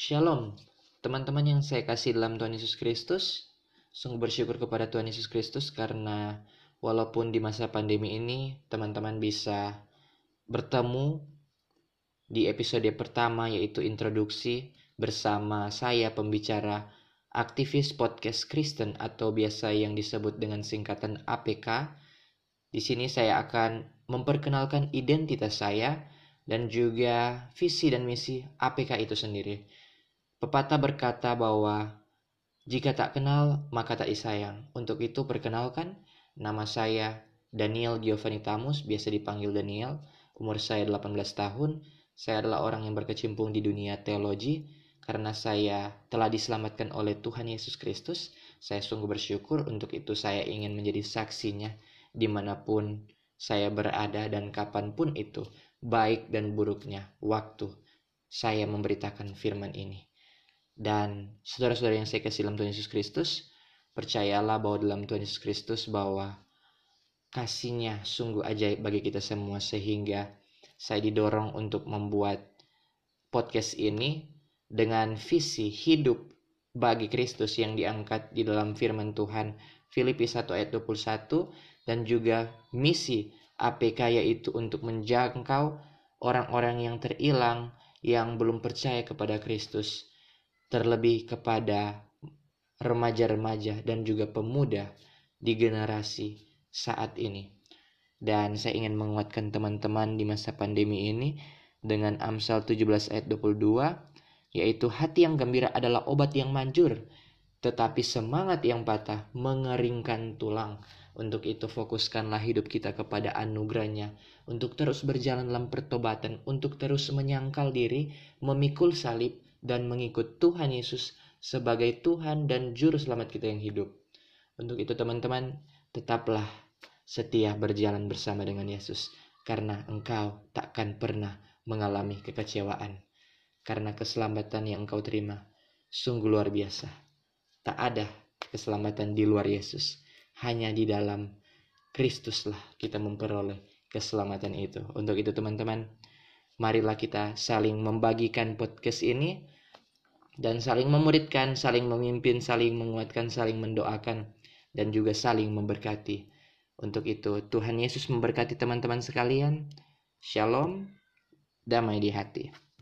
Shalom, teman-teman yang saya kasih dalam Tuhan Yesus Kristus. Sungguh bersyukur kepada Tuhan Yesus Kristus karena walaupun di masa pandemi ini teman-teman bisa bertemu di episode pertama yaitu introduksi bersama saya pembicara aktivis podcast Kristen atau biasa yang disebut dengan singkatan APK. Di sini saya akan memperkenalkan identitas saya dan juga visi dan misi APK itu sendiri. Pepatah berkata bahwa jika tak kenal maka tak disayang. Untuk itu perkenalkan nama saya Daniel Giovanni Tamus, biasa dipanggil Daniel. Umur saya 18 tahun. Saya adalah orang yang berkecimpung di dunia teologi karena saya telah diselamatkan oleh Tuhan Yesus Kristus. Saya sungguh bersyukur untuk itu saya ingin menjadi saksinya di mana pun saya berada dan kapan pun itu, baik dan buruknya waktu saya memberitakan firman ini. Dan saudara-saudara yang saya kasih dalam Tuhan Yesus Kristus, percayalah bahwa dalam Tuhan Yesus Kristus bahwa kasihnya sungguh ajaib bagi kita semua sehingga saya didorong untuk membuat podcast ini dengan visi hidup bagi Kristus yang diangkat di dalam firman Tuhan Filipi 1 ayat 21 dan juga misi APK yaitu untuk menjangkau orang-orang yang terhilang yang belum percaya kepada Kristus terlebih kepada remaja-remaja dan juga pemuda di generasi saat ini. Dan saya ingin menguatkan teman-teman di masa pandemi ini dengan Amsal 17 ayat 22 yaitu hati yang gembira adalah obat yang manjur tetapi semangat yang patah mengeringkan tulang. Untuk itu fokuskanlah hidup kita kepada anugerahnya. Untuk terus berjalan dalam pertobatan. Untuk terus menyangkal diri. Memikul salib dan mengikut Tuhan Yesus sebagai Tuhan dan Juru Selamat kita yang hidup. Untuk itu teman-teman, tetaplah setia berjalan bersama dengan Yesus, karena engkau takkan pernah mengalami kekecewaan. Karena keselamatan yang engkau terima sungguh luar biasa. Tak ada keselamatan di luar Yesus, hanya di dalam Kristuslah kita memperoleh keselamatan itu. Untuk itu teman-teman, marilah kita saling membagikan podcast ini dan saling memuridkan, saling memimpin, saling menguatkan, saling mendoakan, dan juga saling memberkati. Untuk itu, Tuhan Yesus memberkati teman-teman sekalian. Shalom, damai di hati.